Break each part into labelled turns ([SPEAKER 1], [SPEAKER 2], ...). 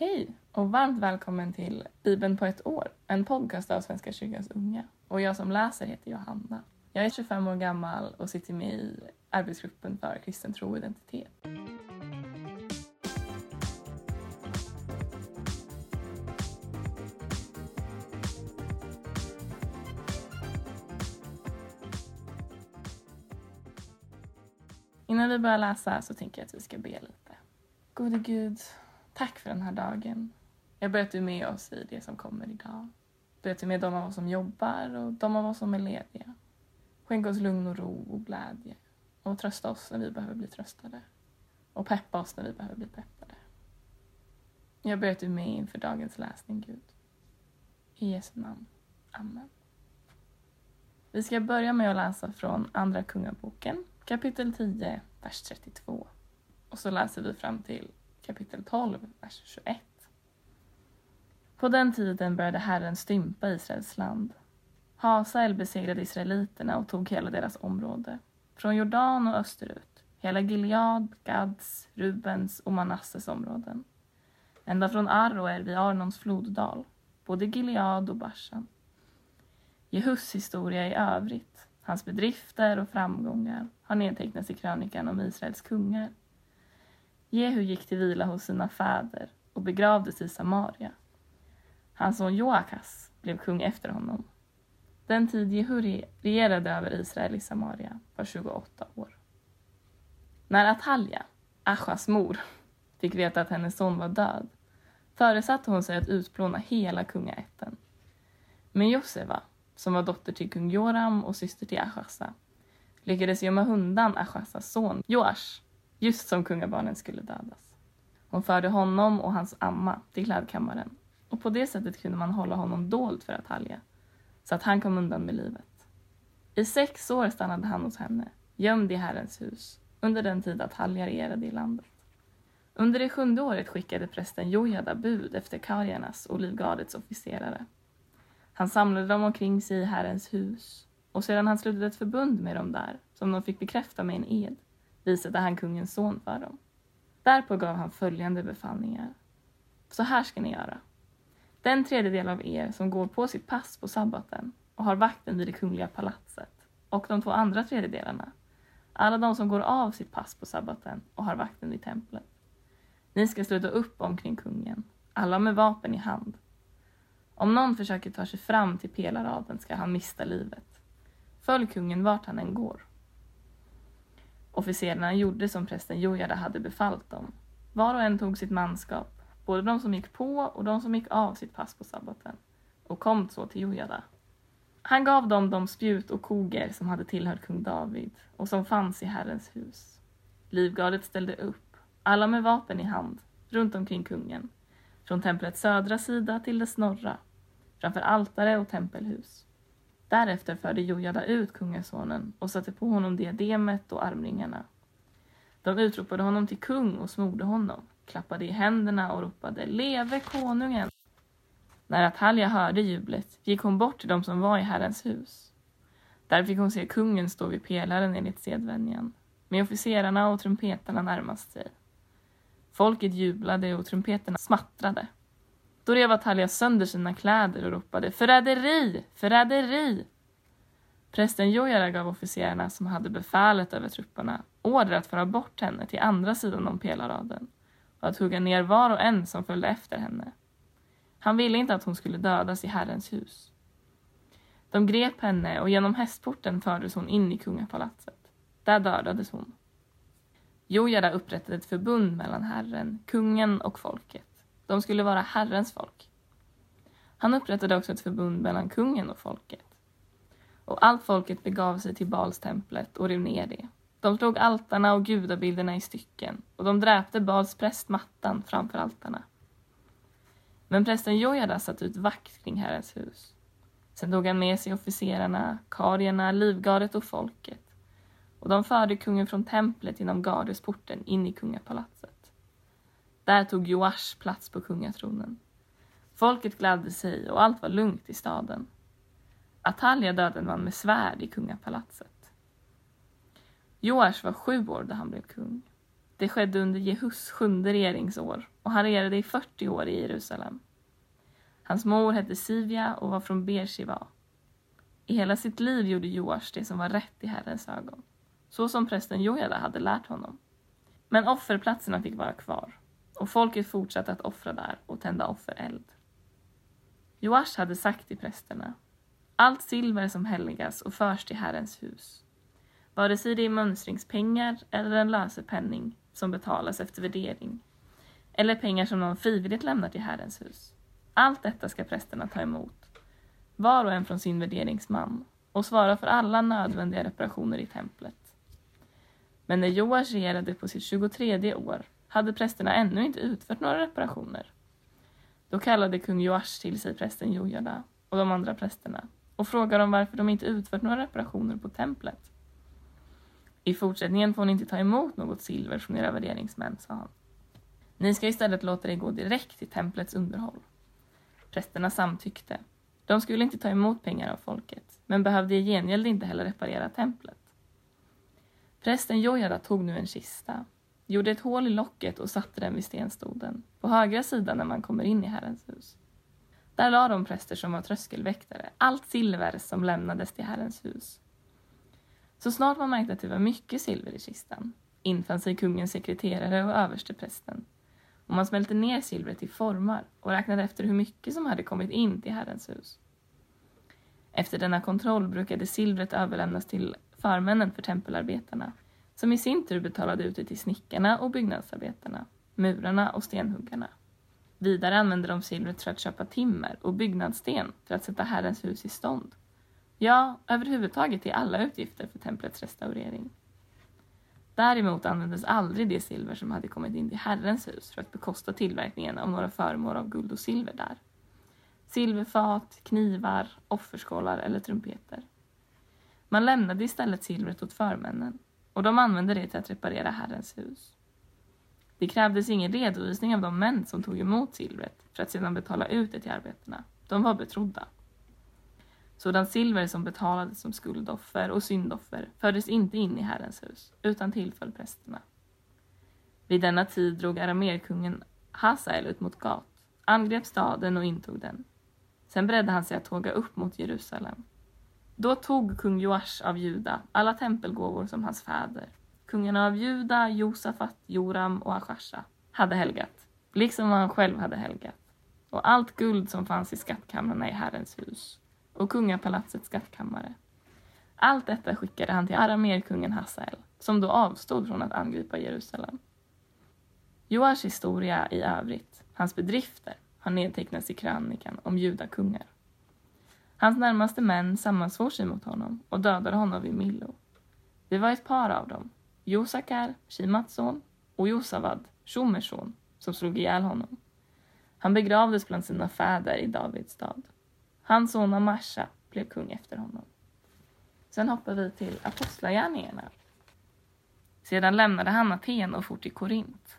[SPEAKER 1] Hej och varmt välkommen till Bibeln på ett år, en podcast av Svenska kyrkans unga. Och jag som läser heter Johanna. Jag är 25 år gammal och sitter med i arbetsgruppen för kristen tro och identitet. Innan vi börjar läsa så tänker jag att vi ska be lite. Gode Gud, tack för den här dagen. Jag ber att du är med oss i det som kommer idag. Jag ber att du är med de av oss som jobbar och de av oss som är lediga. Skänk oss lugn och ro och glädje. Och trösta oss när vi behöver bli tröstade. Och peppa oss när vi behöver bli peppade. Jag ber att du är med inför dagens läsning, Gud. I Jesu namn. Amen. Vi ska börja med att läsa från Andra Kungaboken, kapitel 10, vers 32. Och så läser vi fram till kapitel 12, vers 21. På den tiden började Herren stympa Israels land. Hasael besegrade israeliterna och tog hela deras område, från Jordan och österut, hela Gilead, Gads, Rubens och Manasses områden. Ända från Aroer vid Arnons floddal, både Gilead och Bashan. Jehus historia i övrigt, hans bedrifter och framgångar, har nedtecknats i krönikan om Israels kungar. Jehu gick till vila hos sina fäder och begravdes i Samaria. Hans son Joakas blev kung efter honom. Den tid Jehu regerade över Israel i Samaria var 28 år. När Atalja, Achas mor, fick veta att hennes son var död föresatte hon sig att utplåna hela kungaätten. Men Joseva, som var dotter till kung Joram och syster till Achasa, lyckades gömma undan Achasas son Joash just som kungabarnen skulle dödas. Hon förde honom och hans amma till klädkammaren och på det sättet kunde man hålla honom dold för Atalja så att han kom undan med livet. I sex år stannade han hos henne, gömd i Herrens hus, under den tid Atalja regerade i landet. Under det sjunde året skickade prästen Jojada bud efter kariernas och Livgardets officerare. Han samlade dem omkring sig i Herrens hus och sedan han slutit ett förbund med dem där, som de fick bekräfta med en ed, visade han kungens son för dem. Därpå gav han följande befallningar. Så här ska ni göra. Den tredjedel av er som går på sitt pass på sabbaten och har vakten vid det kungliga palatset och de två andra tredjedelarna, alla de som går av sitt pass på sabbaten och har vakten vid templet. Ni ska sluta upp omkring kungen, alla med vapen i hand. Om någon försöker ta sig fram till pelarraden ska han mista livet. Följ kungen vart han än går. Officerarna gjorde som prästen Jojada hade befallt dem. Var och en tog sitt manskap, både de som gick på och de som gick av sitt pass på sabbaten, och kom så till Jojada. Han gav dem de spjut och koger som hade tillhört kung David och som fanns i Herrens hus. Livgardet ställde upp, alla med vapen i hand, runt omkring kungen, från templets södra sida till dess norra, framför altare och tempelhus. Därefter förde Jojada ut kungasonen och satte på honom diademet och armringarna. De utropade honom till kung och smorde honom, klappade i händerna och ropade ”Leve konungen!” När Atalja hörde jublet gick hon bort till de som var i Herrens hus. Där fick hon se kungen stå vid pelaren enligt sedvänjan, med officerarna och trumpeterna närmast sig. Folket jublade och trumpeterna smattrade. Då rev Atalja sönder sina kläder och ropade ”Förräderi! Förräderi!” Prästen Jojara gav officerarna som hade befälet över trupperna order att föra bort henne till andra sidan om pelarraden och att hugga ner var och en som följde efter henne. Han ville inte att hon skulle dödas i Herrens hus. De grep henne och genom hästporten fördes hon in i kungapalatset. Där dödades hon. Jojara upprättade ett förbund mellan Herren, kungen och folket. De skulle vara Herrens folk. Han upprättade också ett förbund mellan kungen och folket. Och allt folket begav sig till Balstemplet och rev ner det. De slog altarna och gudabilderna i stycken och de dräpte Bals präst Mattan framför altarna. Men prästen Jojada satt ut vakt kring Herrens hus. Sen tog han med sig officerarna, karierna, livgardet och folket och de förde kungen från templet genom gardesporten in i kungapalatset. Där tog Joash plats på kungatronen. Folket gladde sig och allt var lugnt i staden. Atalja dödade man med svärd i kungapalatset. Joash var sju år då han blev kung. Det skedde under Jehus sjunde regeringsår och han regerade i 40 år i Jerusalem. Hans mor hette Sivia och var från Beersheba. I hela sitt liv gjorde Joash det som var rätt i Herrens ögon, så som prästen Jojada hade lärt honom. Men offerplatserna fick vara kvar och folket fortsatte att offra där och tända offereld. Joash hade sagt till prästerna allt silver som helgas och förs till Herrens hus, vare sig det är mönstringspengar eller en lösepenning som betalas efter värdering, eller pengar som någon frivilligt lämnar till Herrens hus. Allt detta ska prästerna ta emot, var och en från sin värderingsman, och svara för alla nödvändiga reparationer i templet. Men när Joash regerade på sitt 23 år hade prästerna ännu inte utfört några reparationer. Då kallade kung Joash till sig prästen Jojada och de andra prästerna och frågade dem varför de inte utfört några reparationer på templet. I fortsättningen får ni inte ta emot något silver från era värderingsmän, sa han. Ni ska istället låta det gå direkt till templets underhåll. Prästerna samtyckte. De skulle inte ta emot pengar av folket, men behövde i gengäld inte heller reparera templet. Prästen Jojada tog nu en kista, gjorde ett hål i locket och satte den vid stenstoden, på högra sidan när man kommer in i Herrens hus. Där la de präster som var tröskelväktare allt silver som lämnades till Herrens hus. Så snart man märkte att det var mycket silver i kistan infann sig kungens sekreterare och översteprästen och man smälte ner silvret i formar och räknade efter hur mycket som hade kommit in till Herrens hus. Efter denna kontroll brukade silvret överlämnas till förmännen för tempelarbetarna som i sin tur betalade ut det till snickarna och byggnadsarbetarna, murarna och stenhuggarna. Vidare använde de silvret för att köpa timmer och byggnadssten för att sätta Herrens hus i stånd. Ja, överhuvudtaget till alla utgifter för templets restaurering. Däremot användes aldrig det silver som hade kommit in till Herrens hus för att bekosta tillverkningen av några föremål av guld och silver där. Silverfat, knivar, offerskålar eller trumpeter. Man lämnade istället silvret åt förmännen och de använde det till att reparera Herrens hus. Det krävdes ingen redovisning av de män som tog emot silvret för att sedan betala ut det till arbetarna. De var betrodda. Sådant silver som betalades som skuldoffer och syndoffer fördes inte in i Herrens hus, utan tillföll prästerna. Vid denna tid drog aramerkungen Hasael ut mot Gat, angrep staden och intog den. Sen beredde han sig att tåga upp mot Jerusalem. Då tog kung Joash av Juda alla tempelgåvor som hans fäder, kungarna av Juda, Josafat, Joram och Achasha, hade helgat, liksom vad han själv hade helgat, och allt guld som fanns i skattkamrarna i Herrens hus och kungapalatsets skattkammare. Allt detta skickade han till aramerkungen Hasael, som då avstod från att angripa Jerusalem. Joars historia i övrigt, hans bedrifter, har nedtecknats i krönikan om judakungar. Hans närmaste män sammansvor sig mot honom och dödade honom vid Millo. Det var ett par av dem, Josakar, Shimats son, och Josavad, Shomers son, som slog ihjäl honom. Han begravdes bland sina fäder i Davids stad. Hans son Amasha blev kung efter honom. Sen hoppar vi till Apostlagärningarna. Sedan lämnade han Aten och for till Korint.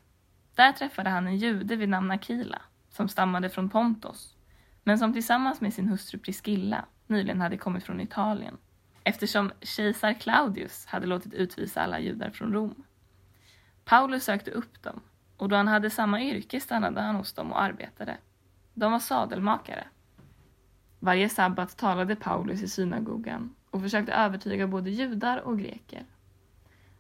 [SPEAKER 1] Där träffade han en jude vid namn Akila som stammade från Pontos men som tillsammans med sin hustru Priscilla nyligen hade kommit från Italien eftersom kejsar Claudius hade låtit utvisa alla judar från Rom. Paulus sökte upp dem och då han hade samma yrke stannade han hos dem och arbetade. De var sadelmakare. Varje sabbat talade Paulus i synagogan och försökte övertyga både judar och greker.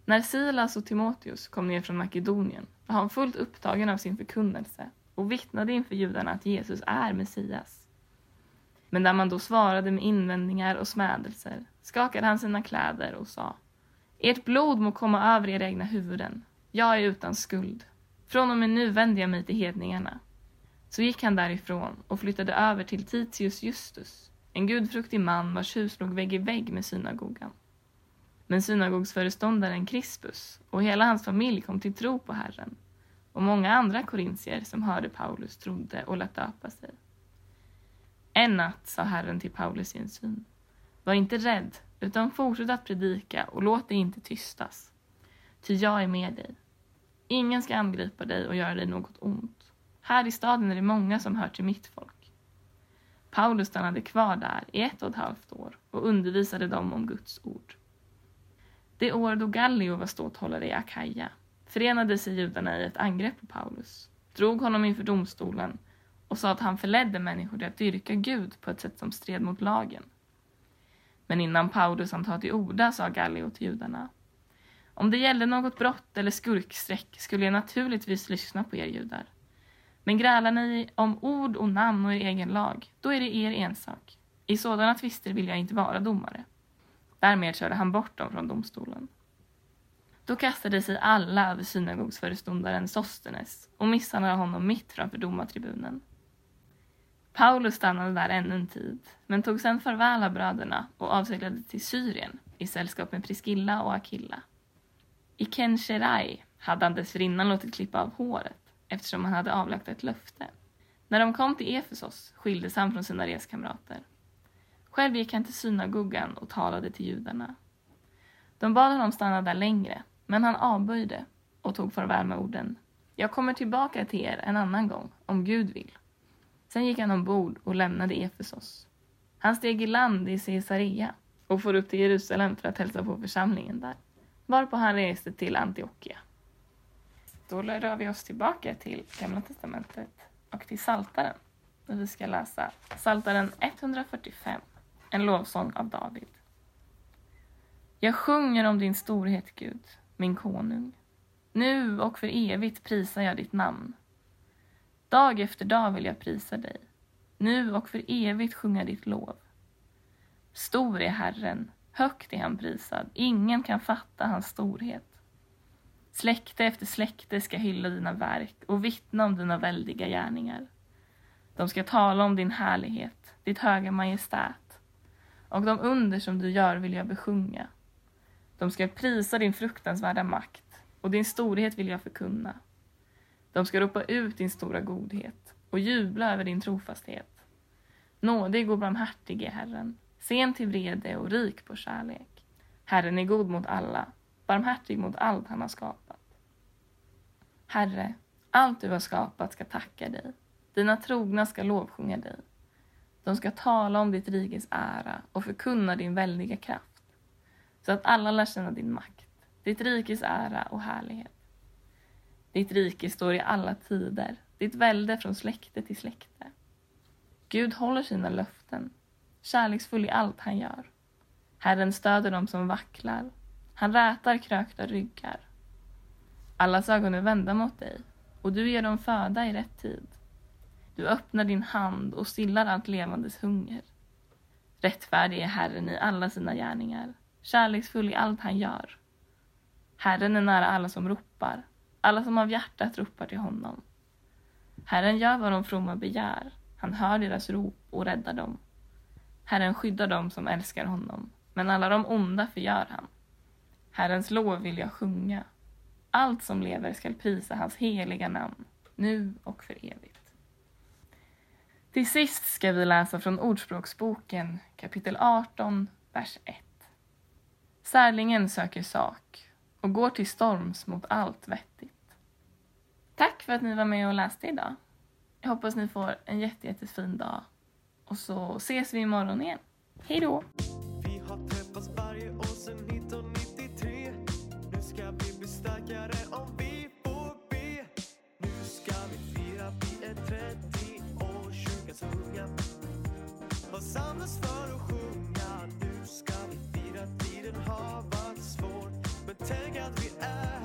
[SPEAKER 1] När Silas och Timoteus kom ner från Makedonien var han fullt upptagen av sin förkunnelse och vittnade inför judarna att Jesus är Messias. Men när man då svarade med invändningar och smädelser skakade han sina kläder och sa Ert blod må komma över era egna huvuden. Jag är utan skuld. Från och med nu vänder jag mig till hedningarna. Så gick han därifrån och flyttade över till Titius Justus, en gudfruktig man vars hus låg vägg i vägg med synagogan. Men synagogsföreståndaren Crispus och hela hans familj kom till tro på Herren och många andra korintier som hörde Paulus trodde och lät döpa sig. En natt sa Herren till Paulus i en syn. Var inte rädd, utan fortsätt att predika och låt dig inte tystas. Ty jag är med dig. Ingen ska angripa dig och göra dig något ont. Här i staden är det många som hör till mitt folk. Paulus stannade kvar där i ett och ett halvt år och undervisade dem om Guds ord. Det år då Gallio var ståthållare i Akaja förenade sig judarna i ett angrepp på Paulus, drog honom inför domstolen och sa att han förledde människor till att dyrka Gud på ett sätt som stred mot lagen. Men innan Paulus han tar till orda sa Gallio till judarna. Om det gällde något brott eller skurkstreck skulle jag naturligtvis lyssna på er judar. Men grälar ni om ord och namn och er egen lag, då är det er ensak. I sådana tvister vill jag inte vara domare. Därmed körde han bort dem från domstolen. Då kastade sig alla över synagogsföreståndaren Sostenes och misshandlade honom mitt framför domartribunen. Paulus stannade där ännu en tid, men tog sedan farväl av bröderna och avseglade till Syrien i sällskap med Priskilla och Akilla. I Kencherai hade han dessförinnan låtit klippa av håret eftersom han hade avlagt ett löfte. När de kom till Efesos skildes han från sina reskamrater. Själv gick han till synagogan och talade till judarna. De bad honom stanna där längre, men han avböjde och tog farväl med orden Jag kommer tillbaka till er en annan gång, om Gud vill. Sen gick han ombord och lämnade Efesos. Han steg i land i Caesarea och for upp till Jerusalem för att hälsa på församlingen där, varpå han reste till Antiochia. Då rör vi oss tillbaka till Gamla Testamentet och till Saltaren. Vi ska läsa Saltaren 145, en lovsång av David. Jag sjunger om din storhet, Gud, min konung. Nu och för evigt prisar jag ditt namn. Dag efter dag vill jag prisa dig. Nu och för evigt sjunga ditt lov. Stor är Herren, högt är han prisad. Ingen kan fatta hans storhet. Släkte efter släkte ska hylla dina verk och vittna om dina väldiga gärningar. De ska tala om din härlighet, ditt höga majestät. Och de under som du gör vill jag besjunga. De ska prisa din fruktansvärda makt och din storhet vill jag förkunna. De ska ropa ut din stora godhet och jubla över din trofasthet. Nådig och barmhärtig är Herren, sen till vrede och rik på kärlek. Herren är god mot alla, barmhärtig mot allt han har skapat. Herre, allt du har skapat ska tacka dig. Dina trogna ska lovsjunga dig. De ska tala om ditt rikes ära och förkunna din väldiga kraft, så att alla lär känna din makt, ditt rikes ära och härlighet. Ditt rike står i alla tider, ditt välde från släkte till släkte. Gud håller sina löften, kärleksfull i allt han gör. Herren stöder dem som vacklar, han rätar krökta ryggar. Allas ögon är vända mot dig och du ger dem föda i rätt tid. Du öppnar din hand och stillar allt levandes hunger. Rättfärdig är Herren i alla sina gärningar, kärleksfull i allt han gör. Herren är nära alla som ropar, alla som av hjärtat ropar till honom. Herren gör vad de fromma begär, han hör deras rop och räddar dem. Herren skyddar dem som älskar honom, men alla de onda förgör han. Herrens lov vill jag sjunga. Allt som lever skall prisa hans heliga namn, nu och för evigt. Till sist ska vi läsa från Ordspråksboken kapitel 18, vers 1. Särlingen söker sak och går till storms mot allt vettigt. Tack för att ni var med och läste idag. Jag hoppas ni får en jätte, jättefin dag. Och så ses vi imorgon igen. Hej då!
[SPEAKER 2] Vi har träffats varje år sedan 1993 Nu ska vi bli starkare om vi får be Nu ska vi fira, vi är 30 år, kyrkan så unga Har samlats för att love.